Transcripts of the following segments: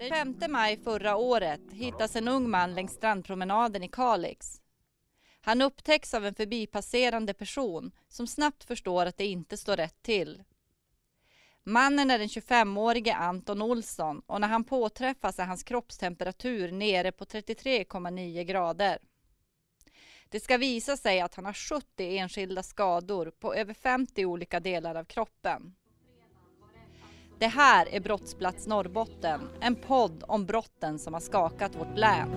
Den 5 maj förra året hittas en ung man längs strandpromenaden i Kalix. Han upptäcks av en förbipasserande person som snabbt förstår att det inte står rätt till. Mannen är den 25-årige Anton Olsson och när han påträffas är hans kroppstemperatur nere på 33,9 grader. Det ska visa sig att han har 70 enskilda skador på över 50 olika delar av kroppen. Det här är Brottsplats Norrbotten, en podd om brotten som har skakat vårt län.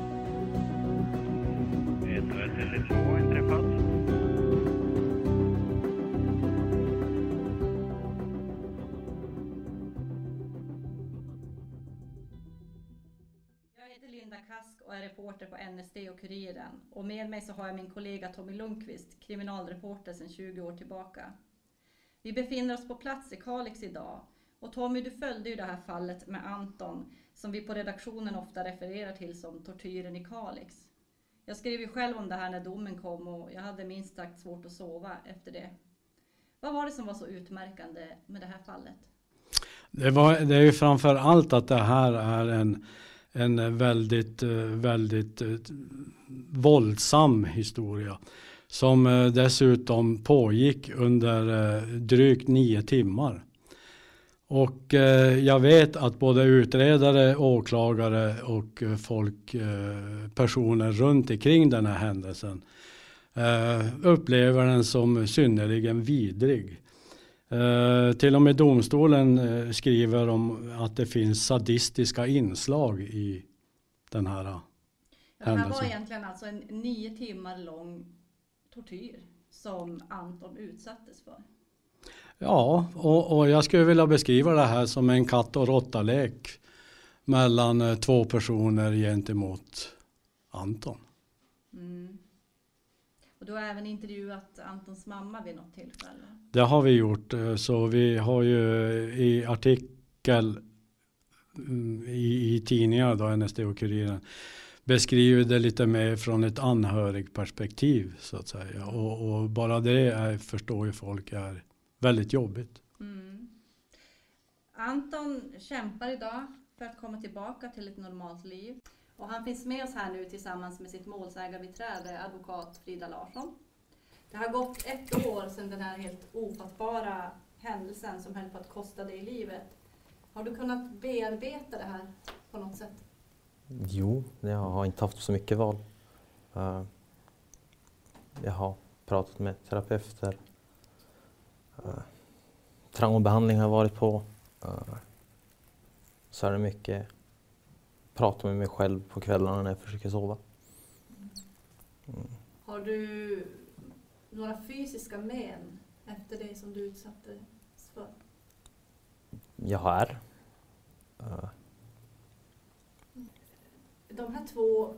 Jag heter Linda Kask och är reporter på NSD och Kuriren. Och med mig så har jag min kollega Tommy Lundqvist, kriminalreporter sedan 20 år tillbaka. Vi befinner oss på plats i Kalix idag. Och Tommy, du följde ju det här fallet med Anton, som vi på redaktionen ofta refererar till som tortyren i Kalix. Jag skrev ju själv om det här när domen kom och jag hade minst sagt svårt att sova efter det. Vad var det som var så utmärkande med det här fallet? Det, var, det är ju framför allt att det här är en, en väldigt, väldigt eh, våldsam historia. Som eh, dessutom pågick under eh, drygt nio timmar. Och jag vet att både utredare, åklagare och folk, personer runt omkring den här händelsen upplever den som synnerligen vidrig. Till och med domstolen skriver om att det finns sadistiska inslag i den här ja, Det här var egentligen alltså en nio timmar lång tortyr som Anton utsattes för. Ja, och, och jag skulle vilja beskriva det här som en katt och råtta-lek mellan två personer gentemot Anton. Mm. Och du har även intervjuat Antons mamma vid något tillfälle. Det har vi gjort. Eh, så vi har ju i artikel mm, i, i tidningar, då, NSD och Kuriren, beskrivit det lite mer från ett anhörigperspektiv så att säga. Och, och bara det är, förstår ju folk är väldigt jobbigt. Mm. Anton kämpar idag för att komma tillbaka till ett normalt liv. Och han finns med oss här nu tillsammans med sitt målsägarbiträde, advokat Frida Larsson. Det har gått ett år sedan den här helt ofattbara händelsen som höll på att kosta dig livet. Har du kunnat bearbeta det här på något sätt? Jo, jag har inte haft så mycket val. Uh, jag har pratat med terapeuter. Uh, traumabehandling har jag varit på. Så är det mycket prata med mig själv på kvällarna när jag försöker sova. Mm. Har du några fysiska men efter det som du utsattes för? Jag har. Uh. De här två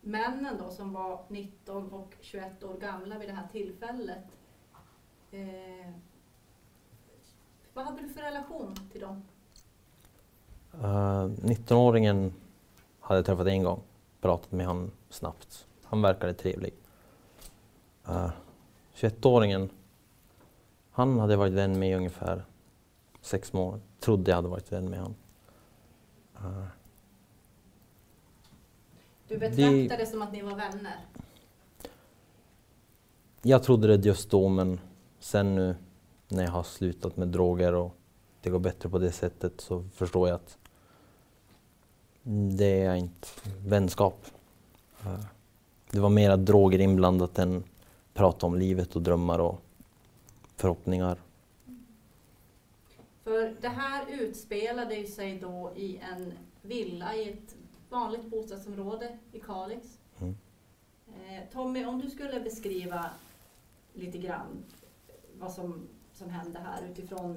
männen då som var 19 och 21 år gamla vid det här tillfället. Eh, vad hade du för relation till dem? Uh, eh, 19-åringen hade jag träffat en gång, pratat med honom snabbt. Han verkade trevlig. Uh, 21-åringen, han hade varit vän med i ungefär sex månader. Trodde jag hade varit vän med honom. Uh, du betraktade det som att ni var vänner? Jag trodde det just då, men sen nu när jag har slutat med droger och det går bättre på det sättet så förstår jag att det är inte vänskap. Det var mera droger inblandat än prata om livet och drömmar och förhoppningar. För det här utspelade sig då i en villa i ett vanligt bostadsområde i Kalix. Mm. Eh, Tommy, om du skulle beskriva lite grann vad som, som hände här utifrån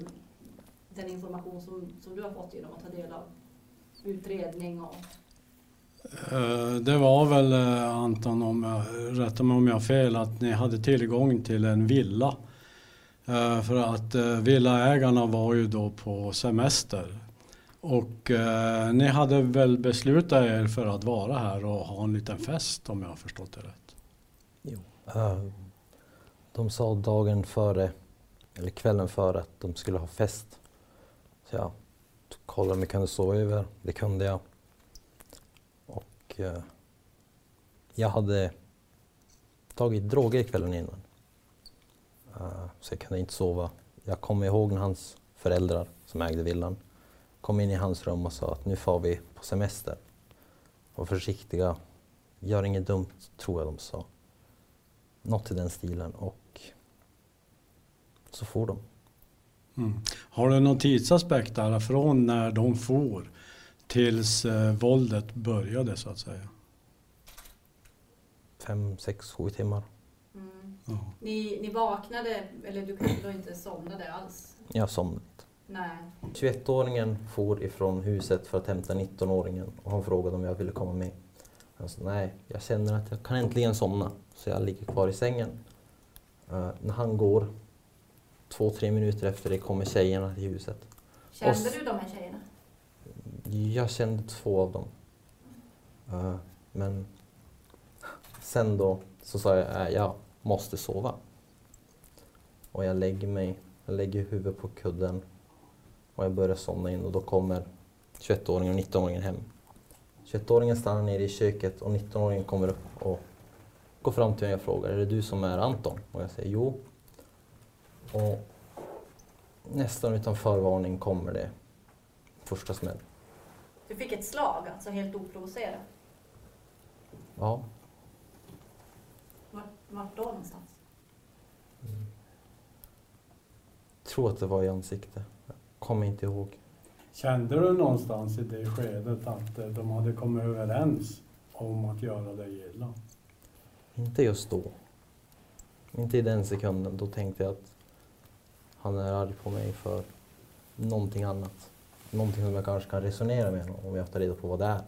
den information som, som du har fått genom att ta del av utredning och eh, det var väl eh, Anton, om jag rättar mig om jag har fel, att ni hade tillgång till en villa. Eh, för att villaägarna var ju då på semester. Och ni hade väl beslutat er för att vara här och ha en liten fest om jag har förstått det rätt? Jo de sa dagen före, eller kvällen före att de skulle ha fest. Så jag kollade om jag kunde sova över. Det kunde jag. Och eh, jag hade tagit droger kvällen innan. Uh, så jag kunde inte sova. Jag kommer ihåg när hans föräldrar som ägde villan kom in i hans rum och sa att nu får vi på semester. Var försiktiga. Gör inget dumt, tror jag de sa. Något i den stilen. Och så for de. Mm. Har du någon tidsaspekt där från när de for tills eh, våldet började så att säga? Fem, sex, sju timmar. Mm. Ja. Ni, ni vaknade, eller du kanske då inte somnade alls? Jag somnade. Nej. 21-åringen for ifrån huset för att hämta 19-åringen och han frågade om jag ville komma med. Han sa nej, jag känner att jag kan äntligen somna. Så jag ligger kvar i sängen. Eh, när han går, två, tre minuter efter det kommer tjejerna till huset. Kände Och du de här tjejerna? Jag kände två av dem. Eh, men sen då så sa jag, äh, jag måste sova. Och jag lägger mig, jag lägger huvudet på kudden och jag börjar somna in och då kommer 21-åringen och 19-åringen hem. 21-åringen stannar nere i köket och 19-åringen kommer upp och går fram till mig och frågar, är det du som är Anton? Och jag säger jo. Och nästan utan förvarning kommer det första smäll. Du fick ett slag, alltså helt oprovocerat. Ja, Vart, vart då någonstans? tror att det var i ansikte. Jag kommer inte ihåg. Kände du någonstans i det skedet att eh, de hade kommit överens om att göra dig illa? Inte just då. Inte i den sekunden. Då tänkte jag att han är arg på mig för någonting annat. Någonting som jag kanske kan resonera med honom om jag tar reda på vad det är.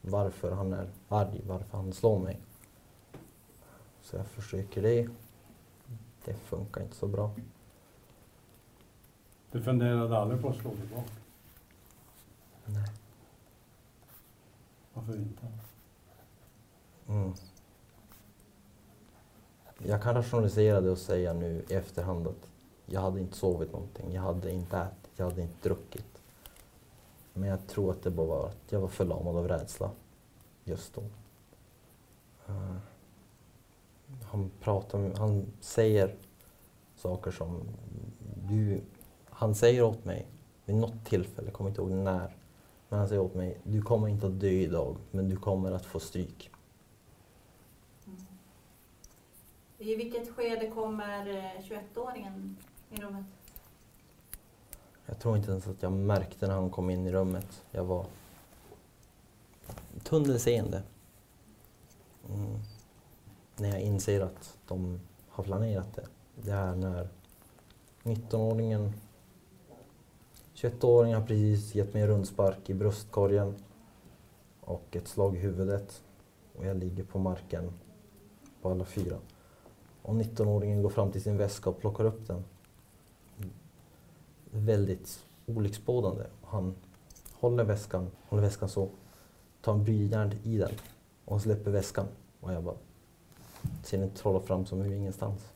Varför han är arg, varför han slår mig. Så jag försöker det. Det funkar inte så bra. Du funderade aldrig på att slå tillbaka? Nej. Varför inte? Mm. Jag kan rationalisera det och säga nu i efterhand att jag hade inte sovit någonting, jag hade inte ätit, jag hade inte druckit. Men jag tror att det bara var att jag var förlamad av rädsla just då. Eh, han pratar med, han säger saker som du, han säger åt mig vid något tillfälle, jag kommer inte ihåg när, men han säger åt mig, du kommer inte att dö idag, men du kommer att få stryk. I vilket skede kommer eh, 21-åringen i rummet? Jag tror inte ens att jag märkte när han kom in i rummet. Jag var tunnelseende. Mm. När jag inser att de har planerat det. Det är när 19-åringen 21-åringen har precis gett mig en rundspark i bröstkorgen och ett slag i huvudet. Och jag ligger på marken på alla fyra. Och 19-åringen går fram till sin väska och plockar upp den. Väldigt olycksbådande. Han håller väskan, håller väskan så, tar en blyjärn i den och släpper väskan. Och jag bara ser den trolla fram som ur ingenstans.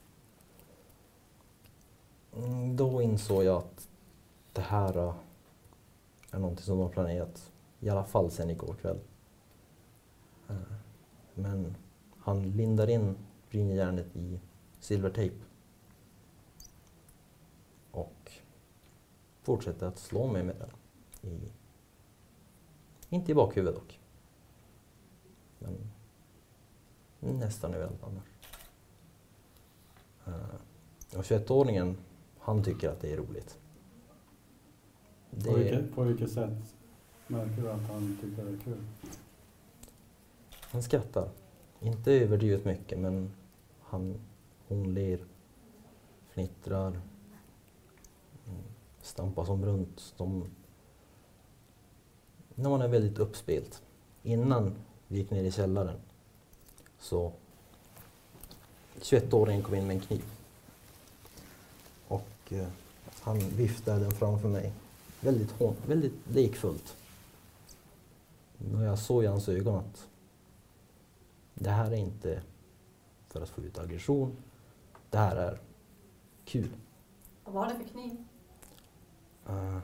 Mm, då insåg jag att det här äh, är någonting som de har planerat, i alla fall sen igår kväll. Äh, men han lindar in brynjärnet i silvertejp. Och fortsätter att slå mig med den. I, inte i bakhuvudet dock. Men nästan överallt annars. Eh, Och 21-åringen, han tycker att det är roligt. På, vilket, på vilket sätt märker du att han tycker det är kul? Han skrattar. Inte överdrivet mycket men han, hon ler, fnittrar, stampar som runt. som... när man är väldigt uppspelt. Innan vi gick ner i källaren så 21-åringen kom in med en kniv. Och eh, han viftade den framför mig. Väldigt, hån, väldigt lekfullt. Och jag såg i hans ögon att det här är inte för att få ut aggression. Det här är kul. Vad var det för kniv? Uh,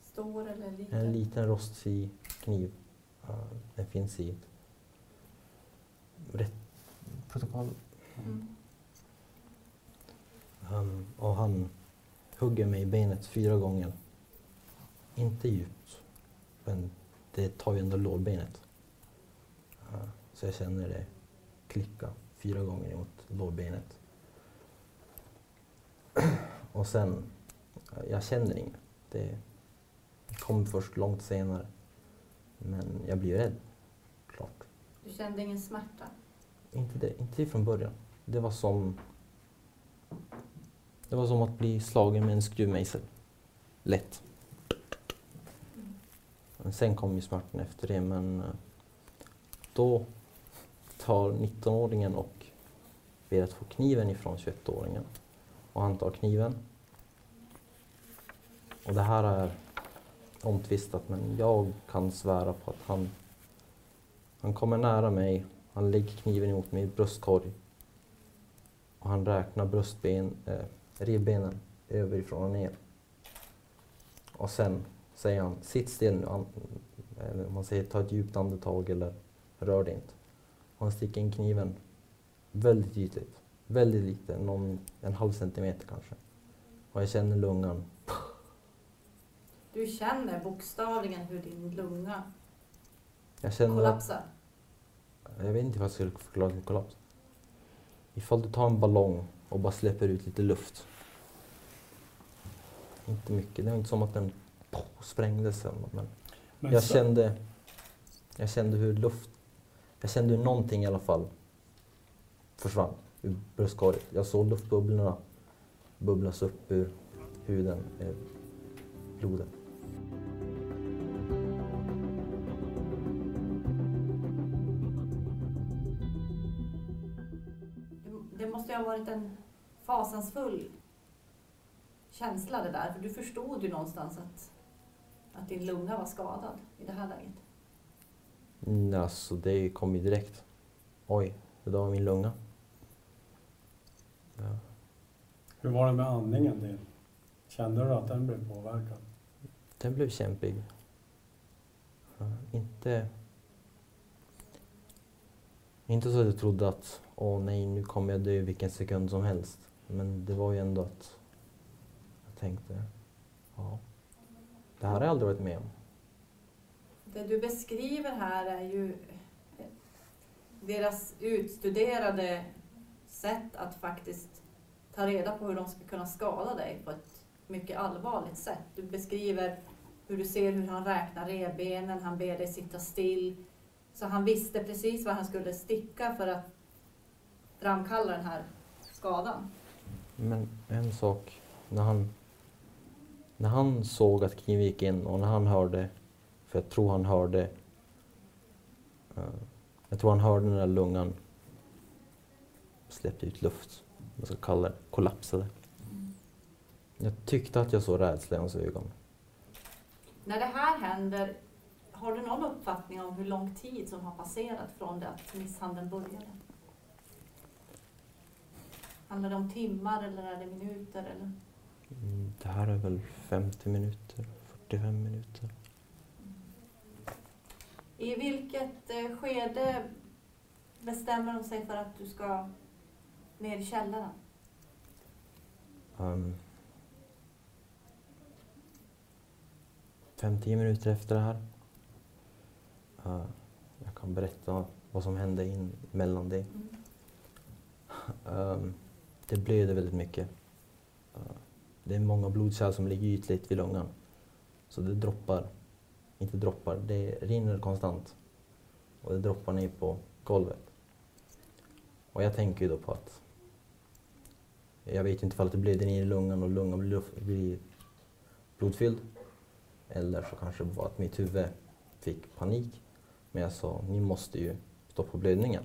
Stor eller liten? En liten rostfri kniv. Uh, den finns i rätt protokoll. Mm. Um, och han hugger mig i benet fyra gånger. Inte djupt, men det tar ju ändå lårbenet. Uh, så jag känner det klicka fyra gånger mot lårbenet. och sen, jag känner inget. Det kom först långt senare. Men jag blir rädd, klart. Du kände ingen smärta? Inte det, inte från början. Det var som det var som att bli slagen med en skruvmejsel. Lätt. Men sen kom ju smärtan efter det men eh, då tar 19-åringen och ber att få kniven ifrån 21-åringen. Och han tar kniven. Och det här är omtvistat men jag kan svära på att han, han kommer nära mig, han lägger kniven emot min bröstkorg och han räknar bröstben, eh, revbenen överifrån och ner. Och sen säger han, sitt still nu, an, eller man säger ta ett djupt andetag eller rör dig inte. Och han sticker in kniven väldigt ytligt, väldigt lite, någon, en halv centimeter kanske. Och jag känner lungan du känner bokstavligen hur din lunga Jag känner att, kollapsar? jag vet inte hur jag skulle förklara min kollaps. Ifall du tar en ballong och bara släpper ut lite luft. Inte mycket, det var inte som att den sprängdes eller något, men Men jag så- kände, jag kände hur luft, jag kände hur någonting i alla fall försvann ur bröstkorgen. Jag såg luftbubblorna bubblas upp ur huden, eh, blodet. Fasansfull känsla det där, för du förstod ju någonstans att, att din lunga var skadad i det här läget. Mm, alltså det kom ju direkt. Oj, det där var min lunga. Ja. Hur var det med andningen din? Kände du att den blev påverkad? Den blev kämpig. Ja, inte... Inte så att jag trodde att åh nej, nu kommer jag dö vilken sekund som helst. Men det var ju ändå att jag tänkte, ja, det här har jag aldrig varit med om. Det du beskriver här är ju deras utstuderade sätt att faktiskt ta reda på hur de ska kunna skada dig på ett mycket allvarligt sätt. Du beskriver hur du ser hur han räknar revbenen, han ber dig sitta still. Så han visste precis var han skulle sticka för att framkalla den här skadan. Men en sak, när han, när han såg att kniven gick in och när han hörde, för jag tror han hörde, eh, jag tror han hörde den där lungan släppte ut luft, vad man ska kalla det, kollapsade. Jag tyckte att jag såg rädsla i hans ögon. När det här händer, har du någon uppfattning om hur lång tid som har passerat från det att misshandeln började? Handlar det om timmar eller är det minuter? Eller? Mm, Det här är väl 50 minuter, 45 minuter. I vilket eh, skede bestämmer de sig för att du ska ner i källaren? Um, fem, tio minuter efter det här. Uh, jag kan berätta vad som hände in, mellan det. Um, det blöder väldigt mycket. Det är många blodkärl som ligger ytligt vid lungan. Så det droppar, inte droppar, det rinner konstant. Och det droppar ner på golvet. Och jag tänker ju då på att jag vet inte ifall det blöder ner i lungan och lungan blir, blir blodfylld. Eller så kanske det var att mitt huvud fick panik. Men jag sa, ni måste ju stoppa blödningen.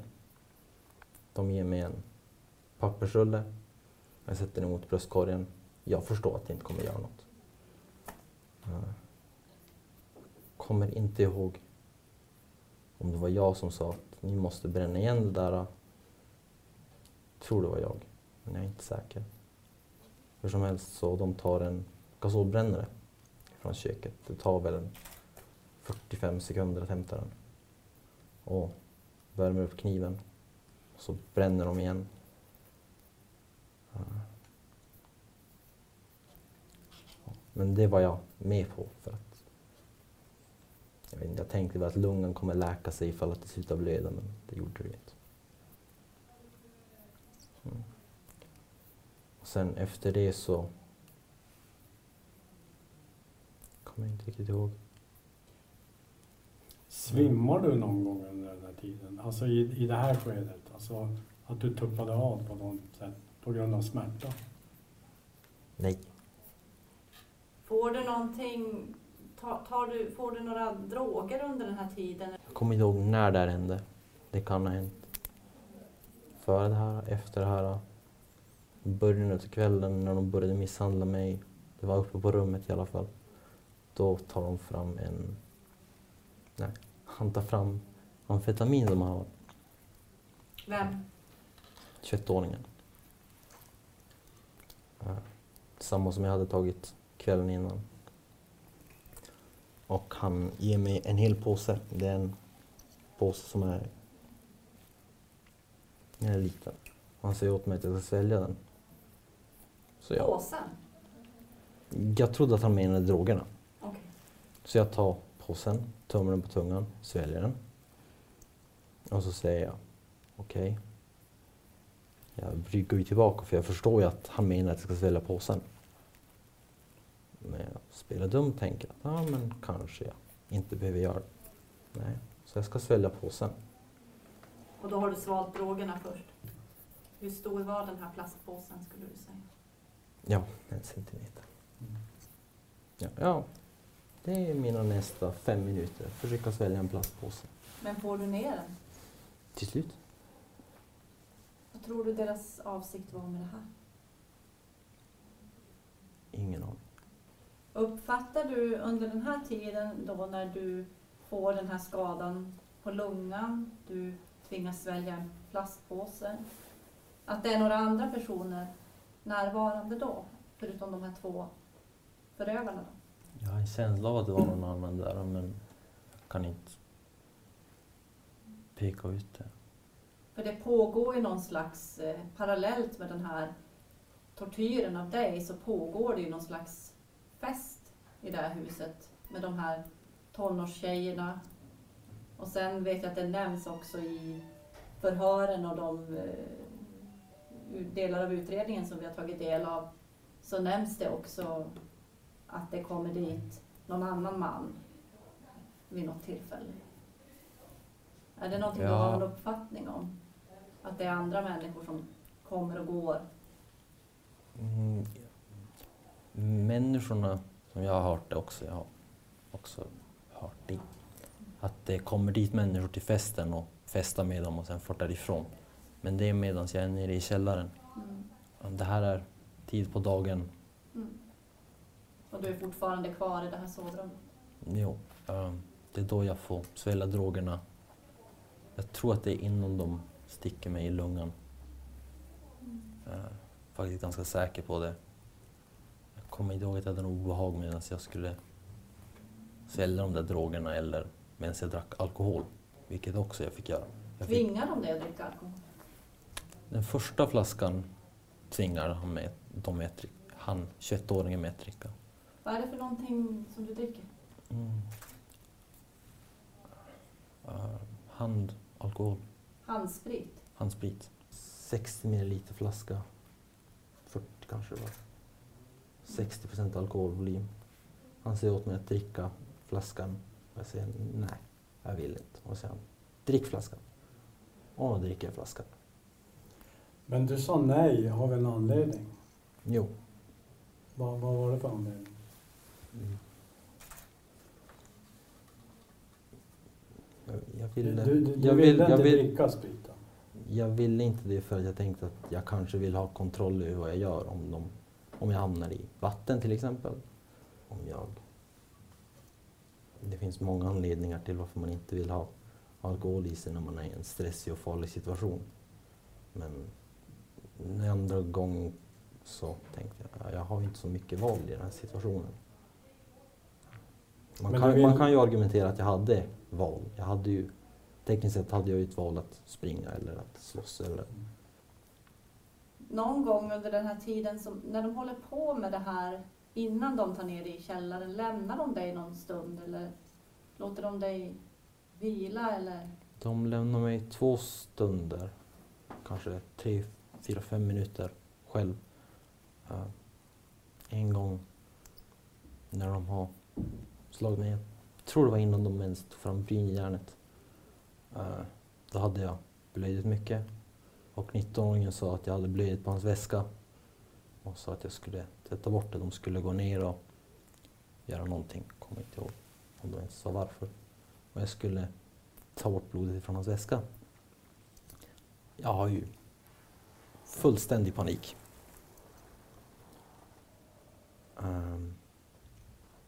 De ger mig en pappersrulle. Jag sätter den mot bröstkorgen. Jag förstår att det inte kommer göra något. Eh, kommer inte ihåg om det var jag som sa att ni måste bränna igen det där. Eh. Tror det var jag, men jag är inte säker. Hur som helst så de tar en gasolbrännare från köket. Det tar väl en 45 sekunder att hämta den. Och värmer upp kniven. Så bränner de igen. Men det var jag med på för att jag, vet inte, jag tänkte väl att lungan kommer läka sig ifall att det slutar blöda men det gjorde det inte. Mm. Och sen efter det så kommer jag inte riktigt ihåg. Svimmar du någon gång under den här tiden? Alltså i, i det här skedet? Alltså att du tuppade av på något sätt på grund av smärta? Nej. Får du någonting, tar, du, får du några droger under den här tiden? Jag kommer inte ihåg när det här hände. Det kan ha hänt före det här, efter det här. Början av kvällen när de började misshandla mig. Det var uppe på rummet i alla fall. Då tar de fram en... Nej, han tar fram amfetamin som han har. Vem? 21-åringen. Ja, Samma som jag hade tagit kvällen innan. Och han ger mig en hel påse. Det är en påse som är, den är liten. Han säger åt mig att jag ska svälja den. Så jag, Påsen? jag trodde att han menade drogerna. Okej. Så jag tar påsen, tömmer den på tungan, sväljer den. Och så säger jag okej. Jag ryggar ju tillbaka för jag förstår ju att han menar att jag ska svälja påsen. Spelar dum tänker att ja, men kanske jag inte behöver göra det. Nej, så jag ska svälja påsen. Och då har du svalt drogerna först. Hur stor var den här plastpåsen skulle du säga? Ja, en centimeter. Mm. Ja, ja, det är mina nästa fem minuter. Försöka svälja en plastpåse. Men får du ner den? Till slut. Vad tror du deras avsikt var med det här? Ingen aning. Uppfattar du under den här tiden då när du får den här skadan på lungan, du tvingas svälja en plastpåse, att det är några andra personer närvarande då, förutom de här två förövarna? Då? Jag har en känsla av att det var någon annan där men jag kan inte peka ut det. För det pågår ju någon slags, eh, parallellt med den här tortyren av dig, så pågår det ju någon slags fest i det här huset med de här tonårstjejerna. Och sen vet jag att det nämns också i förhören och de eh, delar av utredningen som vi har tagit del av, så nämns det också att det kommer dit någon annan man vid något tillfälle. Är det någonting du Ja. har en uppfattning om? Att det är andra människor som kommer och går? Mm. Människorna som jag har hört det också, jag har också hört det. Att det kommer dit människor till festen och festar med dem och sen far därifrån. Men det är medan jag är nere i källaren. Mm. Det här är tid på dagen. Mm. Och du är fortfarande kvar i det här sovrummet? Jo, ehm, det är då jag får svälja drogerna. Jag tror att det är innan de sticker mig i lungan. Jag är faktiskt ganska säker på det. Kommer inte ihåg att jag hade något obehag medan jag skulle svälja de där drogerna eller medan jag drack alkohol. Vilket också jag fick göra. Jag fick, Tvingar de dig att dricka alkohol? den första flaskan tvingar han mig, de dricka. Han, 21-åringen, mig att dricka. Vad är det för någonting som du dricker? Mm. Uh, handalkohol. Handsprit? handsprit. 60 milliliter flaska. 40 kanske det var. 60 procent alkoholvolym. Han säger åt mig att dricka flaskan. Jag säger nej, jag vill inte. Och säger han, drick flaskan. Och då dricker jag flaskan. Men du sa nej av en anledning. Jo. Vad, vad var det för anledning? Jag, jag ville, du du, du jag ville vill, inte vill, dricka spriten? jag ville inte det för att jag tänkte att jag kanske vill ha kontroll över vad jag gör om, de, om jag hamnar i vatten till exempel. Om jag... Det finns många anledningar till varför man inte vill ha alkohol i sig när man är i en stressig och farlig situation. Men en andra gång så tänkte jag, ja, jag har inte så mycket val i den här situationen. Man kan, vill- man kan ju argumentera att jag hade val. Jag hade ju, tekniskt sett hade jag ju ett val att springa eller att slåss. Eller, någon gång under den här tiden, som, när de håller på med det här, innan de tar ner dig i källaren, lämnar de dig någon stund eller låter de dig vila eller? de lämnar mig två stunder, kanske tre, fyra, fem minuter själv. Uh, en gång när de har slagit mig, jag tror det var innan de ens tog fram brynjärnet. Uh, då hade jag blöjt mycket och 19-åringen sa att jag hade blöjt på hans väska och sa att jag skulle tvätta bort det. De skulle gå ner och göra någonting, kommer inte ihåg om de ens sa varför. Och jag skulle ta bort blodet från hans väska. Jag har ju fullständig panik. Um,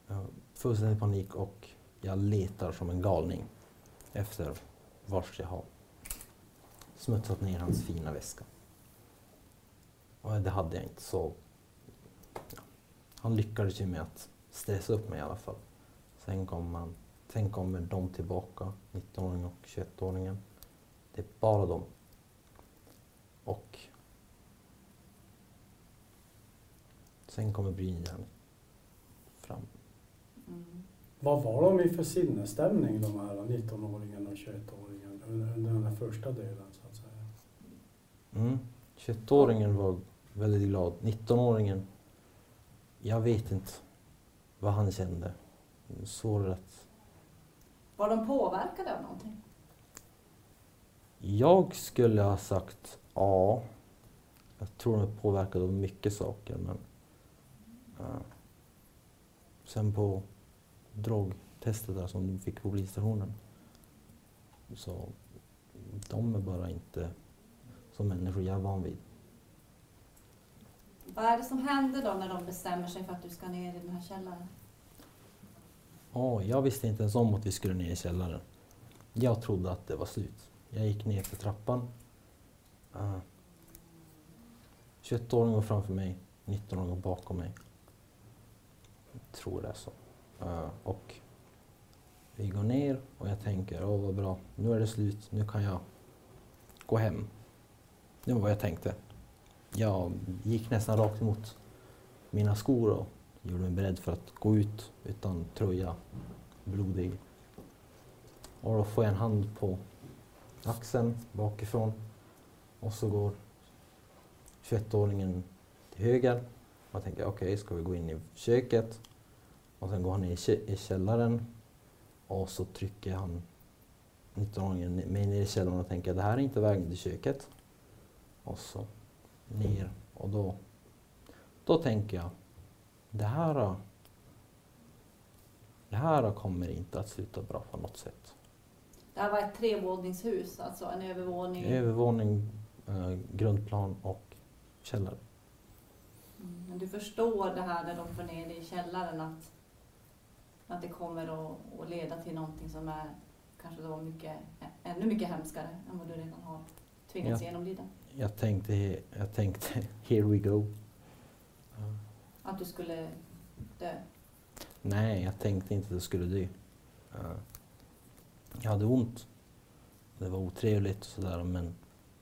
jag har fullständig panik och jag letar som en galning efter vars jag har smutsat ner hans fina väska. Och det hade jag inte så ja. han lyckades ju med att stressa upp mig i alla fall. Sen kom man Sen kommer de tillbaka, 19-åringen och 21-åringen. Det är bara dem. Och sen kommer Brynjärn fram. Mm. Vad var de i för sinnesstämning de här 19-åringen och 21-åringen under, den här första delen så? Mm. 21-åringen var väldigt glad. 19-åringen, jag vet inte vad han kände. Svårare att... Var de påverkade av någonting? Jag skulle ha sagt ja. Jag tror de är påverkade av mycket saker men... eh, sen på drogtestet där som de fick på polisstationen. Så de är bara inte som människor jag är van vid. Vad är det som händer då när de bestämmer sig för att du ska ner i den här källaren? Ja, jag visste inte ens om att vi skulle ner i källaren. Jag trodde att det var slut. Jag gick ner för trappan. Uh, 21-åringen var framför mig, 19-åringen bakom mig. Jag tror det är så. Eh, och vi går ner och jag tänker, åh vad bra, nu är det slut, nu kan jag gå hem. Det var vad jag tänkte. Jag gick nästan rakt emot mina skor och gjorde mig beredd för att gå ut utan tröja, blodig. Och då får jag en hand på axeln bakifrån och så går 21-åringen till höger. Och jag tänker okej, ska vi gå in i köket? Och sen går han ner i källaren och så trycker han 19-åringen ner- mig ner i källaren och tänker det här är inte vägen till köket. Och så ner och då, då tänker jag det här, det här kommer inte att sluta bra på något sätt. Det här var ett trevåningshus, alltså en övervåning. Övervåning, eh, grundplan och källare. Mm, Men du förstår det här när de får ner dig i källaren att, att det kommer att, att leda till någonting som är kanske då mycket, ännu mycket hemskare än vad du redan har tvingats Ja. genomlida. Jag tänkte, jag tänkte here we go. Att du skulle dö. Nej, jag tänkte inte att jag skulle dö. Jag hade ont. Det var otrevligt och sådär men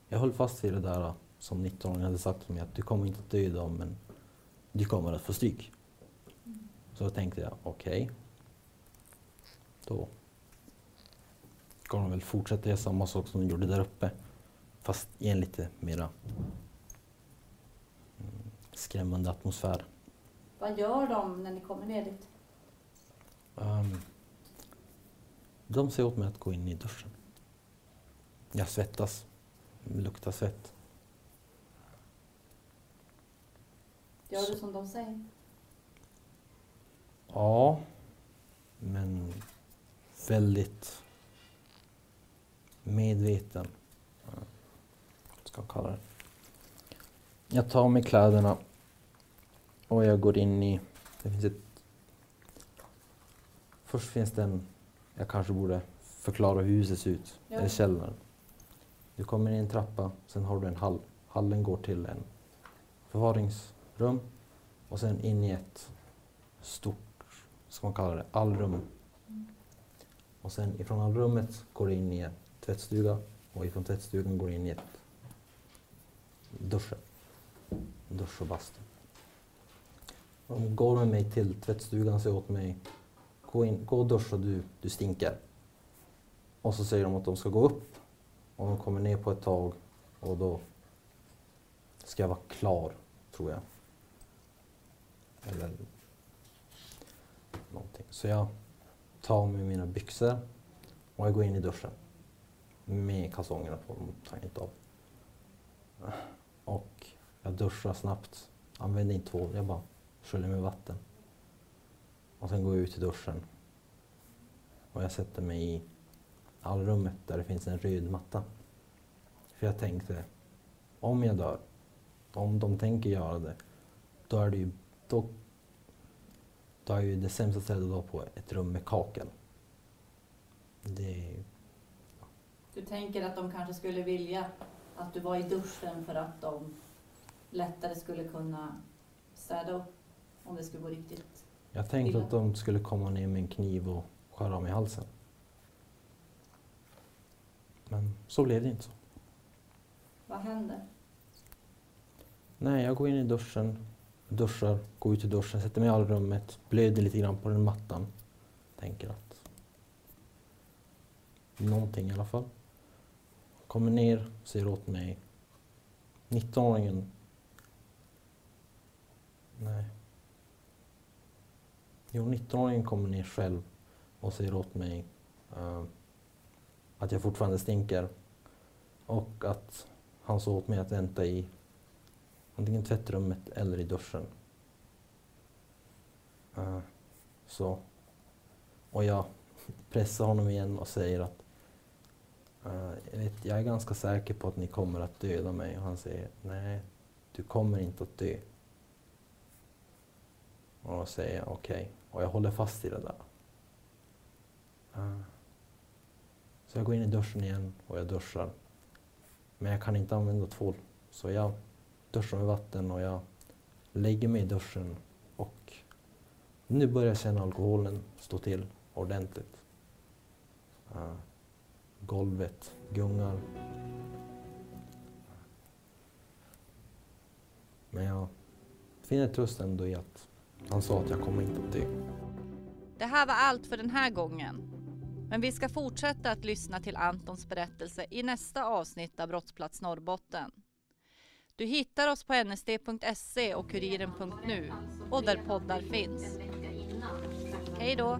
jag höll fast vid det där som 19-åringen hade sagt till mig att du kommer inte att dö idag men du kommer att få stryk. Så då tänkte jag okej. Då ska de väl fortsätta göra samma sak som de gjorde där uppe. Fast i en lite mera mm, skrämmande atmosfär. Vad gör de när ni kommer ner dit? Ehm, de säger åt mig att gå in i duschen. Jag svettas, luktar svett. Gör du som de säger? Ja, men väldigt medveten. Ska jag kalla det. Jag tar mig kläderna och jag går in i... Det finns ett... Först finns det en... Jag kanske borde förklara hur huset ser ut. Ja. Eller källaren. Du kommer in i en trappa, sen har du en hall. Hallen går till en förvaringsrum och sen in i ett stort, ska man kalla det, allrum Och sen ifrån allrummet går det in i en tvättstuga och ifrån tvättstugan går det in i ett duschen. Dusch och bastu. De går med mig till tvättstugan och säger åt mig gå, in, gå och duscha du, du stinker. Och så säger de att de ska gå upp och de kommer ner på ett tag och då ska jag vara klar, tror jag. Eller någonting. Så jag tar av mig mina byxor och jag går in i duschen. Med kalsongerna på, de tar inte av duscha duschar snabbt, använder inte tvål, jag bara sköljer med vatten. Och sen går jag ut i duschen. Och jag sätter mig i allrummet där det finns en röd matta. För jag tänkte, om jag dör, om de tänker göra det, då är det ju, då, då är ju det sämsta stället att vara på ett rum med kakel. Det, Du tänker att de kanske skulle vilja att du var i duschen för att de lättare skulle kunna städa upp om det skulle gå riktigt. jag tänkte att de skulle komma ner med en kniv och skära av mig halsen. Men så blev det inte så. Vad händer? Nej, jag går in i duschen, duschar, går ut i duschen, sätter mig i allrummet, blöder lite grann på den mattan. Tänker att någonting i alla fall. Kommer ner, säger åt mig 19-åringen. Nej. Jo, 19-åringen kommer ner själv och säger åt mig uh, att jag fortfarande stinker och att han sa åt mig att vänta i antingen tvättrummet eller i duschen. Uh, så. Och jag pressar honom igen och säger att uh, jag, vet, jag är ganska säker på att ni kommer att döda mig. Och han säger nej, du kommer inte att dö. Och då säger jag okej. Och jag håller fast i det där. Ah. Så jag går in i duschen igen och jag duschar. Men jag kan inte använda tvål. Så jag duschar med vatten och jag lägger mig i duschen och nu börjar jag känna alkoholen stå till ordentligt. Uh, golvet gungar. Men jag finner tröst ändå i att han sa att jag kommer inte att dö. Det här var allt för den här gången. Men vi ska fortsätta att lyssna till Antons berättelse i nästa avsnitt av Brottsplats Norrbotten. Du hittar oss på nsd.se och kuriren.nu och där poddar finns. Hej då!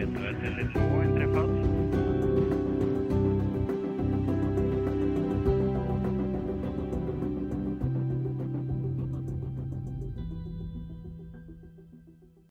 112 eller 2